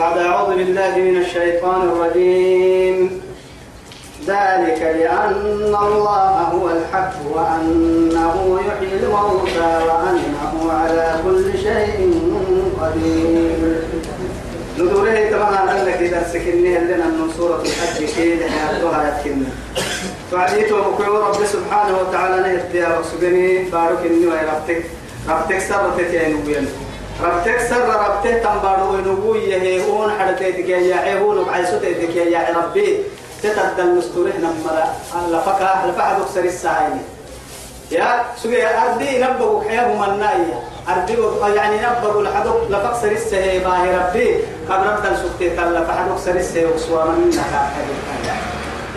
بعد أعوذ بالله من الشيطان الرجيم. ذلك لأن الله هو الحق وأنه يحيي الموتى وأنه على كل شيء قدير. ندوره طبعا أنك إذا سكني لنا من سورة الحج كيد حياتها يتكلم فعليت ومكوي رب سبحانه وتعالى نهدي رسولني بارك إني ويربتك ربتك. سرتك يا نبيل ربتك سر ربتك تنبارو نبوي يهون حدتك يا عيهون بعيسوتك يا ربي. تتدل مستوره نمرا على فكا على فعدك سر الساعين. يا سوي أردي نبغوا حياهم الناية أردي يعني نبغوا لحدك لفق سر السهي باهي ربي. قبل ربنا سكتي تلا فحدك سر السهي وسوا من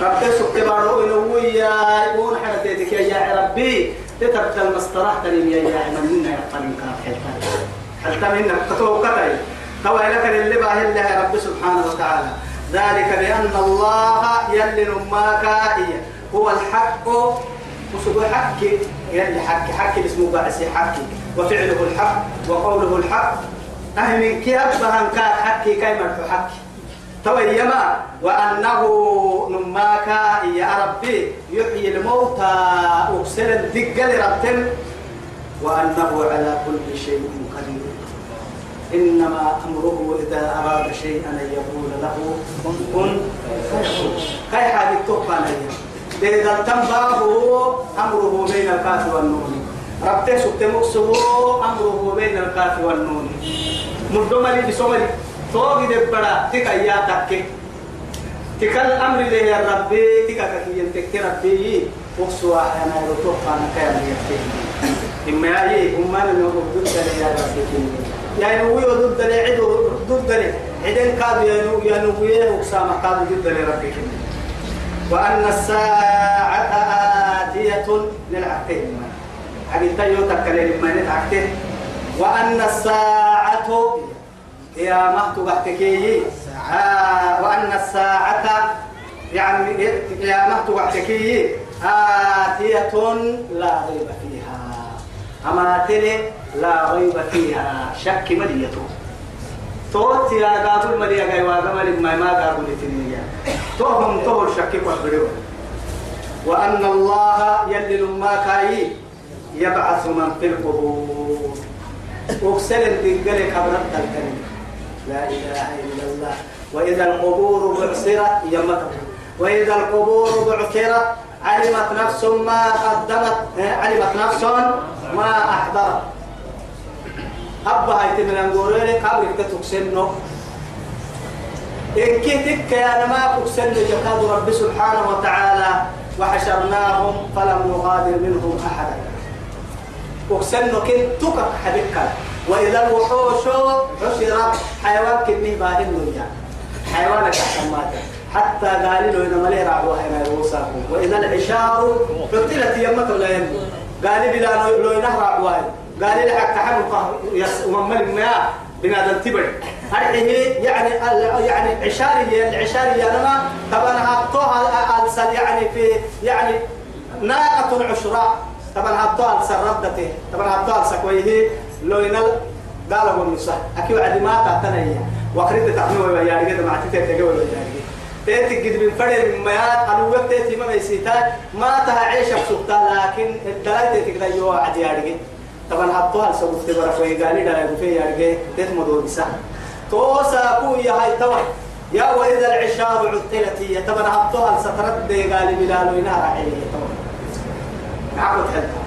ربك سكتي بارو إنويا يقول حدتك يا ربي. تتبدل مصطلح تريم يا يا من يا قلم. كافر هل تمنى كتوكتي تو لك اللي باهي الله رب سبحانه وتعالى. ذلك بأن الله يلي نماك هو الحق. وسبو حق. يلي حق. حق اسمه بعسي حق. وفعله الحق. وقوله الحق. أهمن كي أبهن كان حقي كي مرحو حق تويما وأنه نماك يا ربي يحيي الموتى. أكسر الدقل ربتم وأنه على كل شيء قدير. إنما أمره إذا أراد شيئا أن يقول له كن كن كي حاجة تقبل إذا تنباه أمره بين الكاف والنون. ربته سكت مقصه أمره بين الكاف والنون. مردمري بسمري. توقي دبرا تكا يا تكي. تكا الأمر له يا ربي تكا كي ينتكي ربي. وقصوا أحيانا يرتوقع نكايا يكتي إما يأي أمان نوقف يا ربي يعني هو ضد لي عد ضد لي عدين كاد ينو ينو وسامة كاد ضد لي ربك وأن الساعة آتية للعقل يعني تيو تكلم ما نتعقل وأن الساعة يا مهت بحتكي آه وأن الساعة يعني يا مهت بحتكي آتية لا ريب فيها. أما تلي لا ريب فيها. شك مليته توت يا قابل مليا جاي واقع ما ما قابل تنيا توهم تو شك قبره وأن الله يلل ما كاي يبعث من في القبور. أكسل الدقل كبرت الكلمة لا إله إلا الله. وإذا القبور بعثرت يمته وإذا القبور بعثرت علمت نفس ما قدمت علمت نفس ما أحضرت. أبا هاي تمن نقول لك قبل تتكسنه إن كتك يا ما أكسن جهاد رب سبحانه وتعالى وحشرناهم فلم نغادر منهم أحدا. أكسن كنتك حبك وإذا الوحوش حشرت حيوان كنه باهن الدنيا. حيوانك حماتا حتى قال له إنما ليه رعوها هنا يوصاكم العشار قتلت يمك ولا يمك قال بلا لو ينهر رعوها قال لي حق تحمل يس ومن ما بنادم تبر هذه يعني يعني عشارية العشارية أنا طبعا ألسل يعني في يعني ناقة عشراء طبعا هبطوها ألسل ردته طبعا هبطوها ألسل كويه لو ينال قال أبو النصح أكيد عدي ما تعتني. وقريت تعمل ويا رجال ما رجال تيتي قد من فرد الميات أنا وقت تيتي ما يسيتا ما تها عيش بسوطة لكن الدلائل تيتي كده يوا عدي رجال طبعا حطوها لسبب تبرا في قال لي ده في يرجع تتمدوا بسا توسا كو يا هاي توا. يا وإذا العشار عطلت هي طبعا حطوها لسترد قال لي بلال وينها راعي طبعا عقد حلها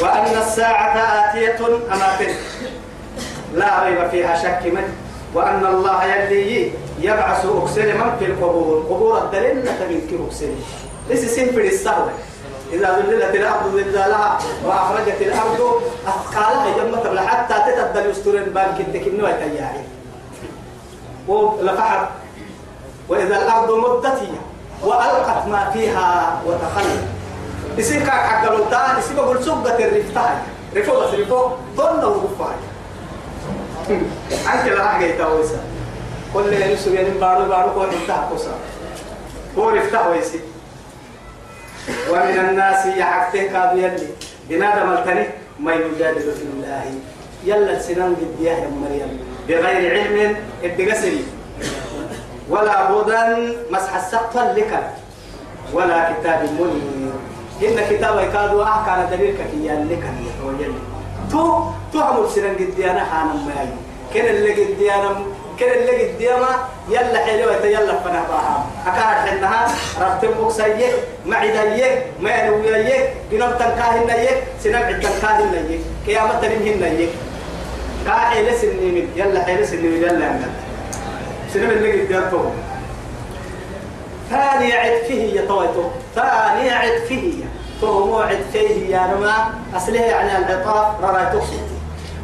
وأن الساعة آتية أماتن لا ريب فيها شك من. وأن الله يلي يبعث أكسر من في القبور. قبور الدليل تملك أكسر ليس سنفر السهوة إذا ذللت الأرض ذلالها وأخرجت الأرض أثقالها جمة حتى تتبدل يسترين بانك التكنوة تياري ولفحر وإذا الأرض مدت وألقت ما فيها وتخلت يصير كاك حق الولدان يصير بقول سبة الرفتاي رفو بس رفو ظن وقفاي أنت لا حاجة يتوسع كل يسوي يعني بارو بارو كون يفتح قصة. هو يفتح ويسي. ومن الناس يحكته كاب يلي. بنادم التني ما يجادل في الله. يلا سنان قد يا مريم. بغير علم الدقسري ولا هدى مسح السقف لك. ولا كتاب منير. إن كتاب يكادوا أحكى دليل كي لك تو تو هم سنن قد أنا حانا ما كن اللي قد أنا كن اللي قد أنا يلا حلوة يلا فنا باها. أكاد حنها ربط مكسية معدية ما نوية جنب تنكاهن سنب عد تنكاهن يك قيامة تنهن يك كاحل سنين يلا حيل سنين يلا عندنا سنب اللي قد أنا ثاني عد فيه يا طويتو. ثاني عد فيه تو موعد فيه يا نما أصله يعني العطاف رأيتو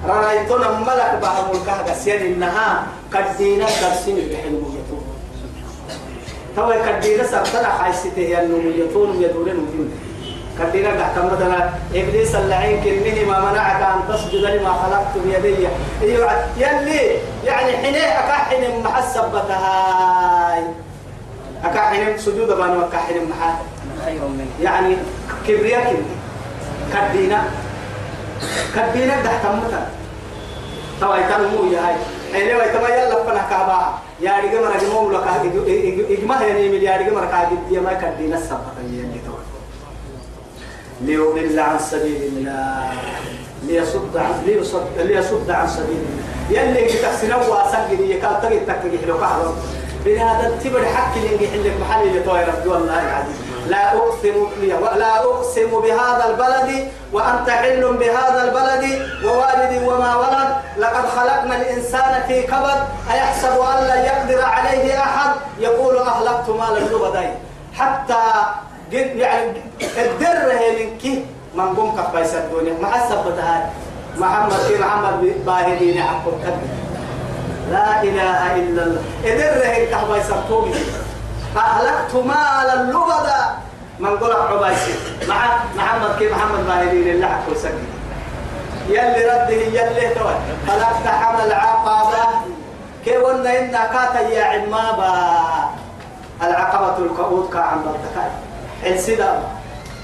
رأيتو ملك بعض الكهجة سين إنها كدينا درسين بحلميته تو كدينا سبتنا حيسته يا نميتون يدورين ودين كدينا تحت مثلا إبليس اللعين كلمه ما منعك أن تسجد لما خلقت بيدي. أيوة يلي يعني حين أكحن محسبتها أكحن سجود بانو أكحن محا. يعني كبرياء كدينا. كدينا تحت مثلا توا يتنمو يا هاي. حين ويتما يلا فنا كابا يا رجال مرا جمو لك إجماع يعني من يا رجال مرا كابي دي ما كدينا السبب اللي توا ليضل عن سبيل الله. ليصد عن ليصد ليصد عن سبيل الله. يلي تحسنوا واسجل يكاد تجي تكجي حلو كهرب بهذا التبر حق اللي يحلك محل اللي طاير. والله العظيم. لا أقسم لا أقسم بهذا البلد وأنت حل بهذا البلد ووالد وما ولد. لقد خلقنا الإنسان في كبد. أيحسب أن لا يقدر عليه أحد؟ يقول أهلكت مالا لبدي حتى يعني الدر منك. من قوم كفايس الدنيا مع السبتها محمد في محمد باهدين حق لا إله إلا الله. إدره كفايس الدنيا أهلكت مالا لبدا. من قول عبايسي مع محمد كي محمد باهدين اللي حكوا سكي يلي رده يلي توي فلا تحمل عقبة كي ونا إنا كاتا يا عمابا. العقبة الكؤود كا عم بلتكاي حلسدا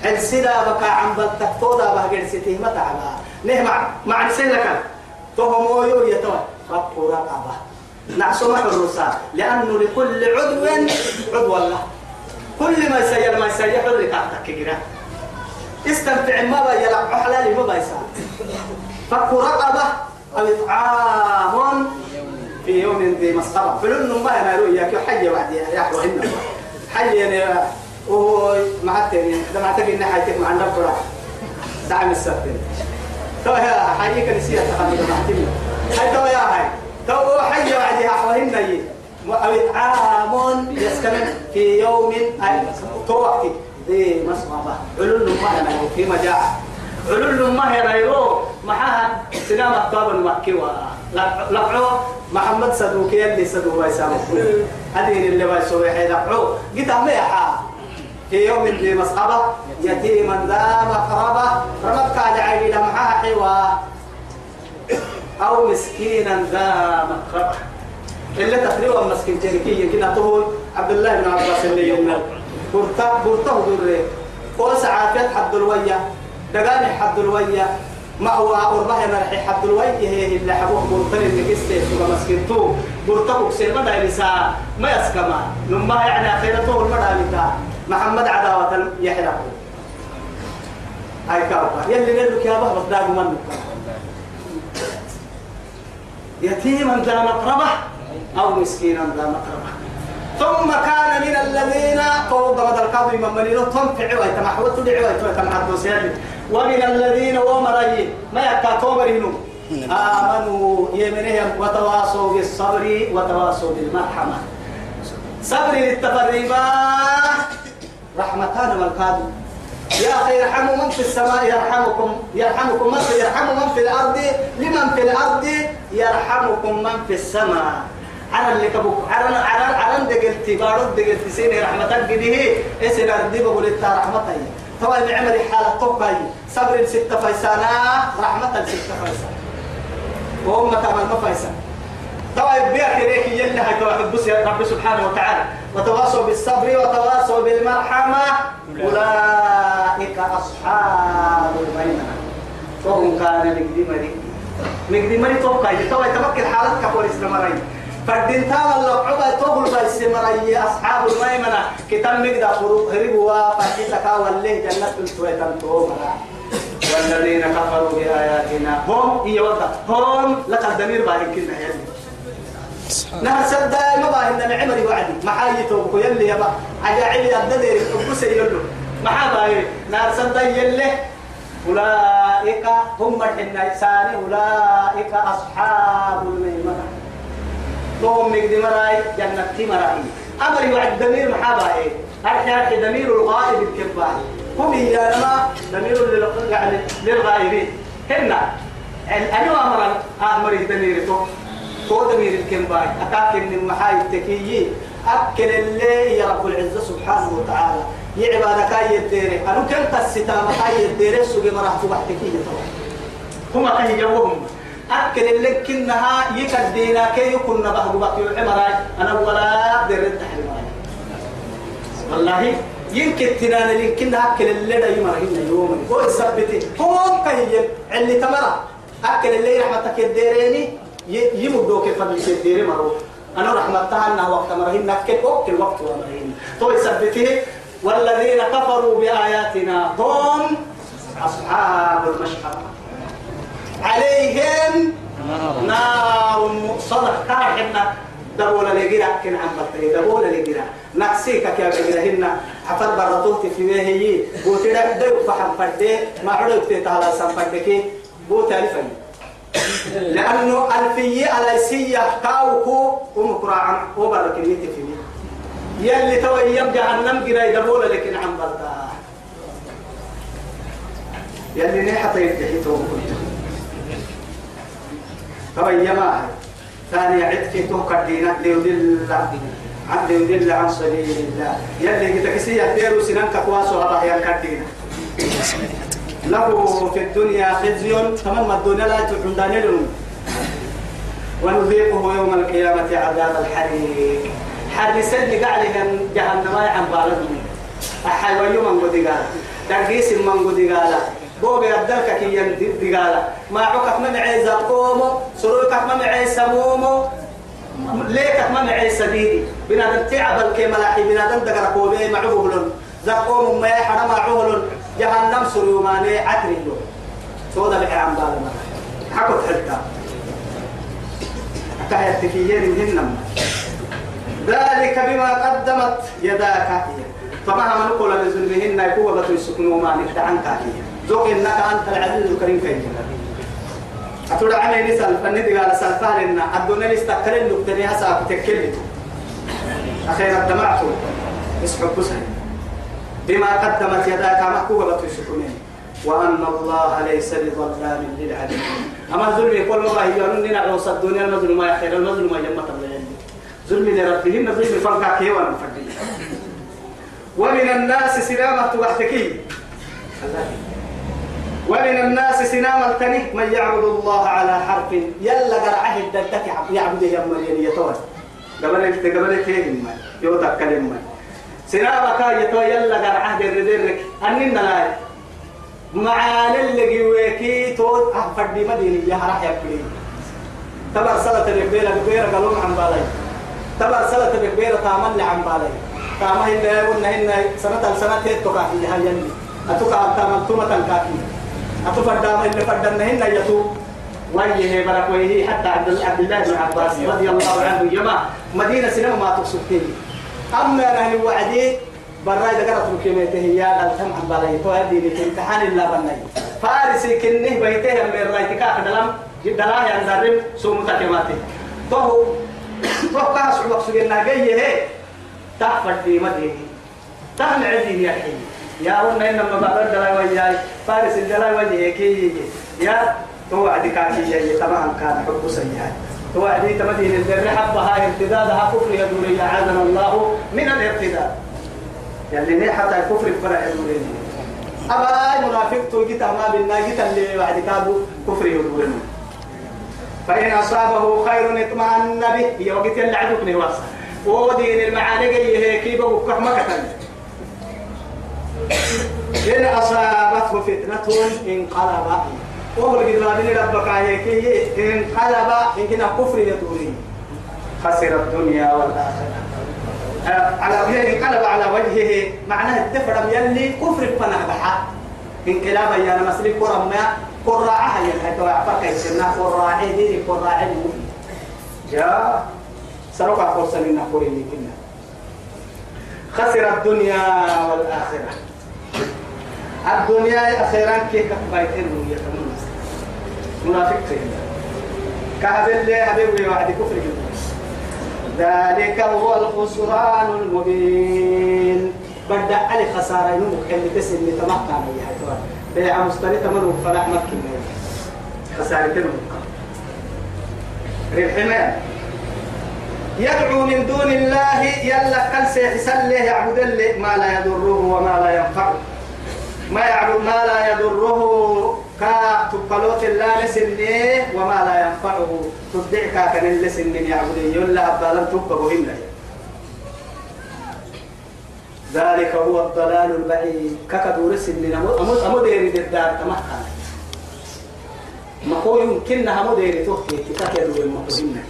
حلسدا بكا عم بلتكتودا بهجر ستيه متعبا. نه مع نسلك تهمو يو يتوي فقوا رقبة. نعسو محروسا لأنه لكل عضو عضو الله. كل ما يسير ما يسير حرك عتك كده استمتع ما بقى يلعب حلالي ما بقى فك رقبة أو إطعام في يوم ذي مسقرة فلن ما أنا رؤيا كي حي واحد يحوى هنا حي. يعني وهو مع التاني ده مع تجي حياتك مع النبرة دعم السبت تو يا حي كنسية تخلي مع تيمي هاي تو يا هاي تو حي يحوى هنا يي إطعام يسكن في يوم أي تو وقتي ذي مسقرة علل ما أنا في مجاعة. علول ما هي رايرو معها سلام الطاب المكي لقعو. محمد صدوقي اللي صدوق ويسامو هذه اللي ويسوي حي لقعو. قد يحا في يوم ذي مسقبة يتيما ذا مقربة. رمضك على عيني لمحها حوا أو مسكينا ذا مقربة. اللي تقريبا مسكين تركيا كنا تقول عبد الله بن عباس اللي يوم. برتا برتا ودوري قوس عافية حد الويا دقاني حد الويا ما هو أربعة مرحي حد الويا هي اللي حبوه برتن اللي كسته سوى مسكنتو برتبو كسير مدى لسا ما يسكما نما يعني أخيرته المدى محمد عداوة يحرقه هاي كاوكا يلي نلوك يا بابا داق منك يتيما ذا مقربة أو مسكينا ذا مقربة. ثم كان من الذين فوق بدل القاضي من منينو تنفع ويتمحو تدعي ويتمحو سيالي ومن الذين ومري ما يكا تومرينو آمنوا يمنهم وتواصوا بالصبر وتواصوا بالمرحمة. صبر للتفريبا رحمتان كادوا يا أخي يرحموا من في السماء يرحمكم يرحمكم من في يرحم من في الأرض لمن في الأرض؟ يرحمكم من في السماء. على اللي كبوك. على على على دقلتي بارد دقلتي سيني رحمتك قده اسن أردي بقول إنت رحمتي. طبعا عمل حالة طبعي صبر ستة فيسانا رحمة ستة فيسانا وهم تعمل ما فيسان طبعا بيك ريك يلي هاي توحد بس يا رب سبحانه وتعالى. وتواصوا بالصبر وتواصوا بالمرحمة. أولئك أصحاب الميمنة وهم كان لقديم مقدي مري توقع يتوى يتمكن حالتك كويس لمري فردين تاما اللقعبة تقول بس مري أصحاب الميمنة. كتاب مقدى هربوا فكيتك والله جنة التويتان تومنا والذين كفروا بآياتنا. هم هي وضع. هم لك الدمير باهي كنا يلي نهر سد ما باهي إن العمر وعدي. محايته بكو يلي يبا عجاعل يبددير أبوس يلو. محا باهي نهر سد يلي. أولئك هم الحنا إساني أولئك أصحاب الميمنة توم مقدي مراي جنة مراي. أمر وعد دمير محا باهي أرحي أرحي دمير الغائب الكباهي هم يا لما ضمير يعني للغائبين. هنا أنا أمر أمر ضمير تو تو ضمير الكمباي أكاكل من محاي التكيي أكل اللي يا رب العزة سبحانه وتعالى. يعبادك أي الديري. أنا كنت الستامة أي الديري. سوق مراه تبحتكي هم كهي جوهم أكل اللي كنها يكدينا كي يكون نبه بقي عمراي أنا ولا دير التحريم والله يمكن تنان يمكن أكل اللي دا يمرهن يوم. هو يثبتي هو كهي اللي تمرة. أكل اللي رحمتك الديريني يمدوك فضل الديري مرو أنا رحمتها أنها وقت مرهن كيف وقت؟ الوقت ومرهن هو يثبتي والذين كفروا بآياتنا هم أصحاب المشحرة عليهم نار مؤصدة. كارحنا دبولا لجرا كن عم بطي دبولا لجرا نكسيك كيا بجرا هنا حفر برطوت في به هي بوتي دو فحم فدي ما عدو تتعالى سم فدكي بوتي ألفين لأنه ألفية على سية كاوكو ومقرعا وبرك في يلي توي يم جهنم جرا دبولا لكن عم بطا يلي نحطي يدحي تو كنت يما ثاني عدك توقع دينك ليدل عبد يدل عن سبيل الله. يلي كتكسية ديرو سنان كواسو هذا هي الكدينة له في الدنيا خزي تمام الدنيا لا تحندان لهم ونذيقه يوم القيامة عذاب الحريق. حد سد قاعد جهنم عن بالهم أحي ويوم من قد قال تقيس من قد قال بوبي أدلك كي يندي قال ما عقك ما معي زقومو سروكك ما معي سمومو ليكك ما معي سديدي بنادم تعب الكملاحي بنادم دقر كوبي معوهلون زقوم ما يحرم معوهلون جهنم سريوماني عتري له سودا بحي عم بالنا حكو حتى أكاية تكيين هنم ذلك بما قدمت يداك فما هم نقول لزلمهن يكون بطل السكنوا ما نفتح عنك ذوق إنك أنت العزيز الكريم كيف أتودا عمي نسال فندي قال سالفان إن الدنيا استقرن نقتني هسا بتكلم أخيرا دمعت اسحب بسهل بما قدمت يداك محكوبة بتشكرين وأن الله ليس بظلام للعبيد أما ظلم كل ما هي أن نعلم الدنيا المظلومة يا خير المظلومة جمة الله ظلم لربهن ظلم فرقا كيوان فردي. ومن الناس سلامة وحتكي الله. ومن الناس سنام التنه من يعبد الله على حرف يلا قرعه الددك يعبد يا مريم يتوه قبل انت قبل تيهم يوتك كلمة. سنامك يتوه يلا قرعه در درك أننا لا معان اللي جويكي توت. أحفر دي مدينة يا راح يبكي تبر سلة الكبيرة كبيرة قالوا عن بالي. تبر سلة الكبيرة تعمل عن بالي. تعمل إلا قلنا إن سنة سنة تتوقع هاي يلي أتوقع تعمل تومة كاكي. أتفدى إن فدنا هن يتوب ويه برك ويه حتى عبد الله بن عباس رضي الله عنه يما مدينة سينما ما تقصد فيه. أما أنا وعدي برا إذا كانت مكيمته هي التم عن بالي تهدي لي امتحان الله بني فارس كنه بيته من رايتك كدلم دلاه عن ذرم سوم تكماتي فهو فهو كاس وقت سجلنا جاي هي. تحفر في مدينة. تهم عزيز يا حي يا هنا إنما بعد الدلاء وياي فارس الدلاء وياي كي. يا هو كاكي يا تمام كان حب سيئات. هو عدي تمدين الدر حبها ارتدادها كفر يدوري أعاذنا الله من الارتداد. يعني ليه حتى الكفر فرع يدوري أبا منافق توجد ما بالنا جت اللي بعد كادو كفر يدوري فإن أصابه خير اطمأن به يا وقت اللي عدوك نواسا ودين المعاني هيك يبقى كحمة كتن. إن أصابته فتنة انقلب وهو اللي قد بني ربك هيك انقلب إن كنا كفر يدوري. خسر الدنيا والآخرة. آه، على انقلب على وجهه معناه الدفر يلي كفر فنبحة انقلابا يا أنا مسلي كرم ما قراعة هي الحيث وعفاك يسمى قراعة دي قراعة جاء سرقا فرصة نقول اللي كنا. خسر الدنيا والآخرة. الدنيا أخيرا كيف بايتين ويتمون منافق سيدا كهذا اللي هذا وعد كفر ذلك هو الخسران المبين. بدأ علي خسارة ينمو اللي تسل اللي تمقع يا حيث بيع مستري تمر مكي خسارة تنمو الحمام يدعو من دون الله يلا كل سيحسن يعبد اللي ما لا يضره وما لا ينفعه. ما يعبد ما لا يضره كا تقلوت الله لسنه وما لا ينفعه. تدعك كان لسنه يعبد يلا أبدا تبقى هنا ذلك هو الضلال البعيد. ككدور سنين أمود أمود يريد الدار تمحكا ما هو يمكنها أمود يريد تحكي كتاكدور المقهمة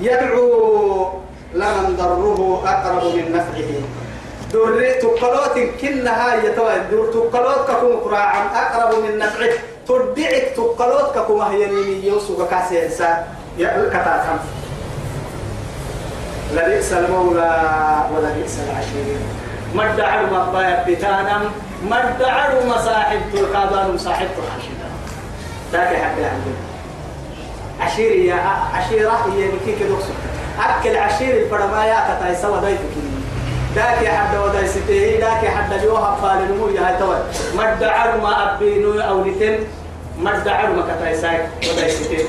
يدعو لمن ضره أقرب من نفعه. دور تقلوت كلها يتوى دور تقلوت ككم قراعا أقرب من نفعه تدعك تقلوت ككم هي نيمي يوسف كاسيسا كتاتهم. لبئس المولى ولبئس العشير. مد عرم الضيب بتانا مد عرم صاحب تلقادان صاحب الحشيرة ذاك حق عندنا عشير يا عشيرة هي بكيك دوكسو أكل عشير الفرمايا كتاي سوا دايتك ذاك حد وداي ستيه ذاك حد جوها قال نمو يا توي. مد عرم أبينو أو نتن مد عرم كتاي ساي وداي ستيه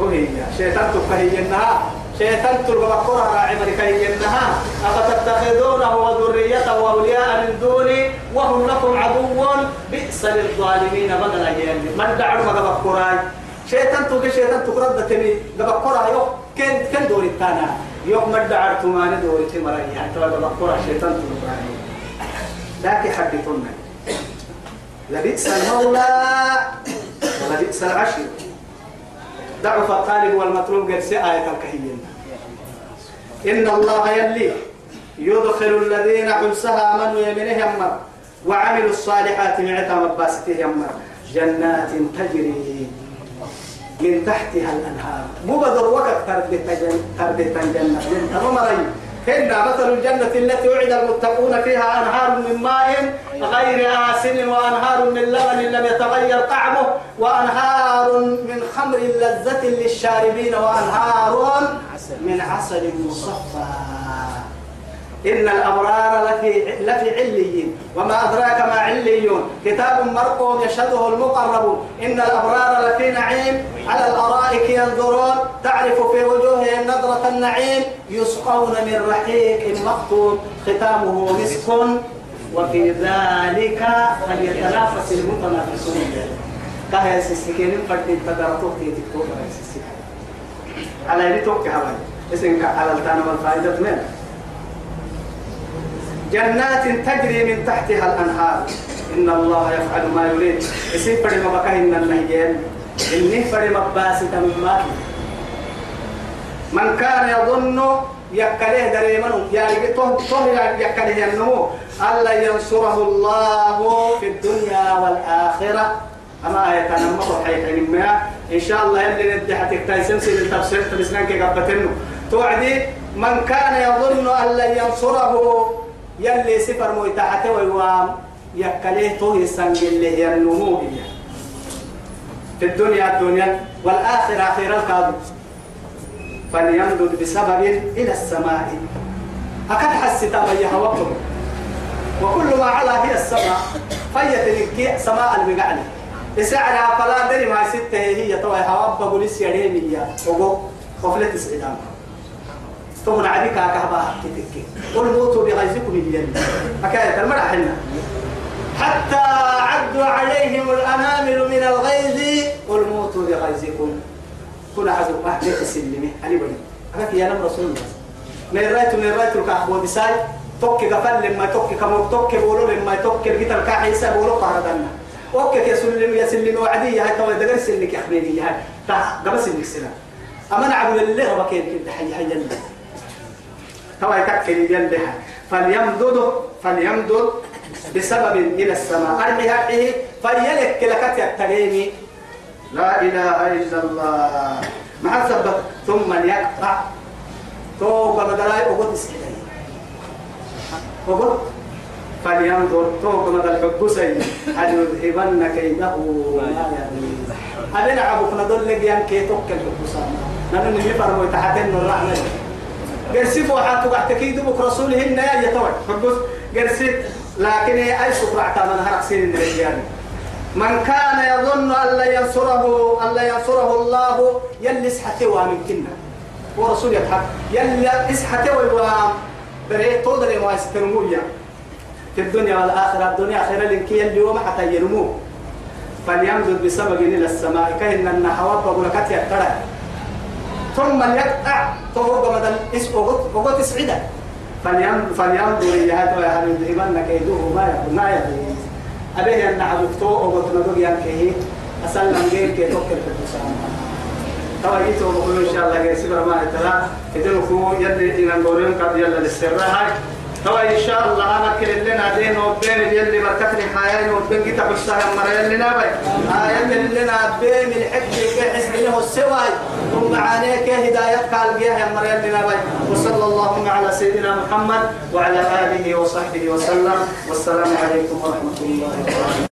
وهي شيطان تفهينها شيطان تلقى راعي مركينها أفتتخذونه وذريته أولياء من دوني وهم لكم عدو بئس للظالمين بدلا يعني من دعوا ما بكراي شيطان تلقى شيطان تقرد تمي بكرا يو كن كن دوري تانا يو ما دعوا تماني دوري تمرا يعني تلقى بكرا شيطان تلقى لكن حدثنا لبئس المولى ولبئس العشير. ضعف الطالب والمطلوب قد آية الكهيين إن الله يلي يدخل الذين حلسها من يمنه يمر وعملوا الصالحات معتا مباسته يمر. جنات تجري من تحتها الأنهار. مو بدر وقت تردت جنة جنة مريم هن مثل الجنة التي وعد المتقون فيها أنهار من ماء غير آسن وأنهار من لبن لم يتغير طعمه وأنهار من خمر لذة للشاربين وأنهار من عسل مصفى. إن الأبرار لفي لفي عليين وما أدراك ما عليون. كتاب مرقوم يشهده المقربون. إن الأبرار لفي نعيم. على الأرائك ينظرون. تعرف في وجوههم نظرة النعيم. يسقون من رحيق مختوم ختامه مسك. وفي ذلك فليتنافس المتنافسون. كهي سيسكين فردين تدرتوك تيتكتوك على يدي توك هواي اسمك على التانا والفائدة منه جنات تجري من تحتها الأنهار. إن الله يفعل ما يريد. يصير فري مبكاه إن النهجين إني فري مباسي تمام من كان يظن يكله دريمنو يعني تو تو يكله ينمو. ألا ينصره الله في الدنيا والآخرة. أما آية أنا مرة حيث ما. إن شاء الله يلي ندي حتى تايسن سيد التفسير تبسنان كي قبتنو. توعدي من كان يظن أن لن ينصره يلي سفر مويتاحته ويوام يكليه توه سنجل له ينمو في الدنيا الدنيا والآخرة آخر الكاذب فليمدد بسبب إلى السماء. أكد حسيت أبيها وقت وكل ما على هي السماء فيتلك سماء المقعد. إسعنا فلا دري ما ستة هي توي هواب بوليس يريمية وقو خفلة سعيدان ثم عبيك كهبا حكيتك قل موتوا بغيظكم اليم حكاية المرأة حتى عدوا عليهم الأنامل من الغيظ قل موتوا بغيظكم. كنا حزب أحد السلمي علي بني. أكاك يا نم رسول الله. من رأيت من رأيت الكعب وبساي توكي قفل لما توكي كم توكي بولو لما توكي القتل. كاحيسا بولو قهرتنا أوكي يسلم يسلم وعدي. هاي تو دغر سلك يا حبيبي هاي. قبل سلك سلام. اما نعبد الله وبكين كده. حي حي جنة تو يتكل جنة فليمدد فليمدد بسبب إلى السماء. أرمي هذه فليلك لك التغيمي لا إله إلا الله. مع سبب. ثم يقطع تو بدلاي اوغو تسكيلي اوغو فلينظر. توك مدى الحبسي هل يذهبن كيده؟ ما يغيظ أبين عبوك ندل لك يان كي توك الحبسة نحن نجيبر ويتحتن الرحمة. قرسيف وحاتو قاعد تكيدو بك رسولهن يا يتوي حبس قرسيف لكن أي سفر اعتمد هرق سنين الرجال من كان يظن أن لا ينصره أن لا ينصره الله يلس حتى وامن كنا. ورسول يضحك. يلس حتى وام بريء تودر ما يستلموه في الدنيا والآخرة الدنيا خير لك اليوم حتى يرموه فليمدد بسبب إلى السماء كأن النحوات بقول كتير ترى. ثم يقطع فوق مدى فوق تسعده فلينظر إلى هذا ويهل يذهبن كيدوه ما يكون ما يدري. أبيه أن عبدتو أو بتنظر ينكيه أسلم غير كي توكل في الدسام توا جيتوا بقول إن شاء الله جالس برما تلا إذن هو يلي إن نقولون قد يلا للسر. هاي. توا إن شاء الله أنا كل لنا دين وبين يلي بركتني حياة وبين جيت بشتغل مرة يلي نبي آه يلي لنا بين الحج كحس له السواي ثم عليك هداية قال مرة يلي نبي وصلى اللهم على سيدنا محمد وعلى آله وصحبه وسلم. والسلام عليكم ورحمة الله وبركاته.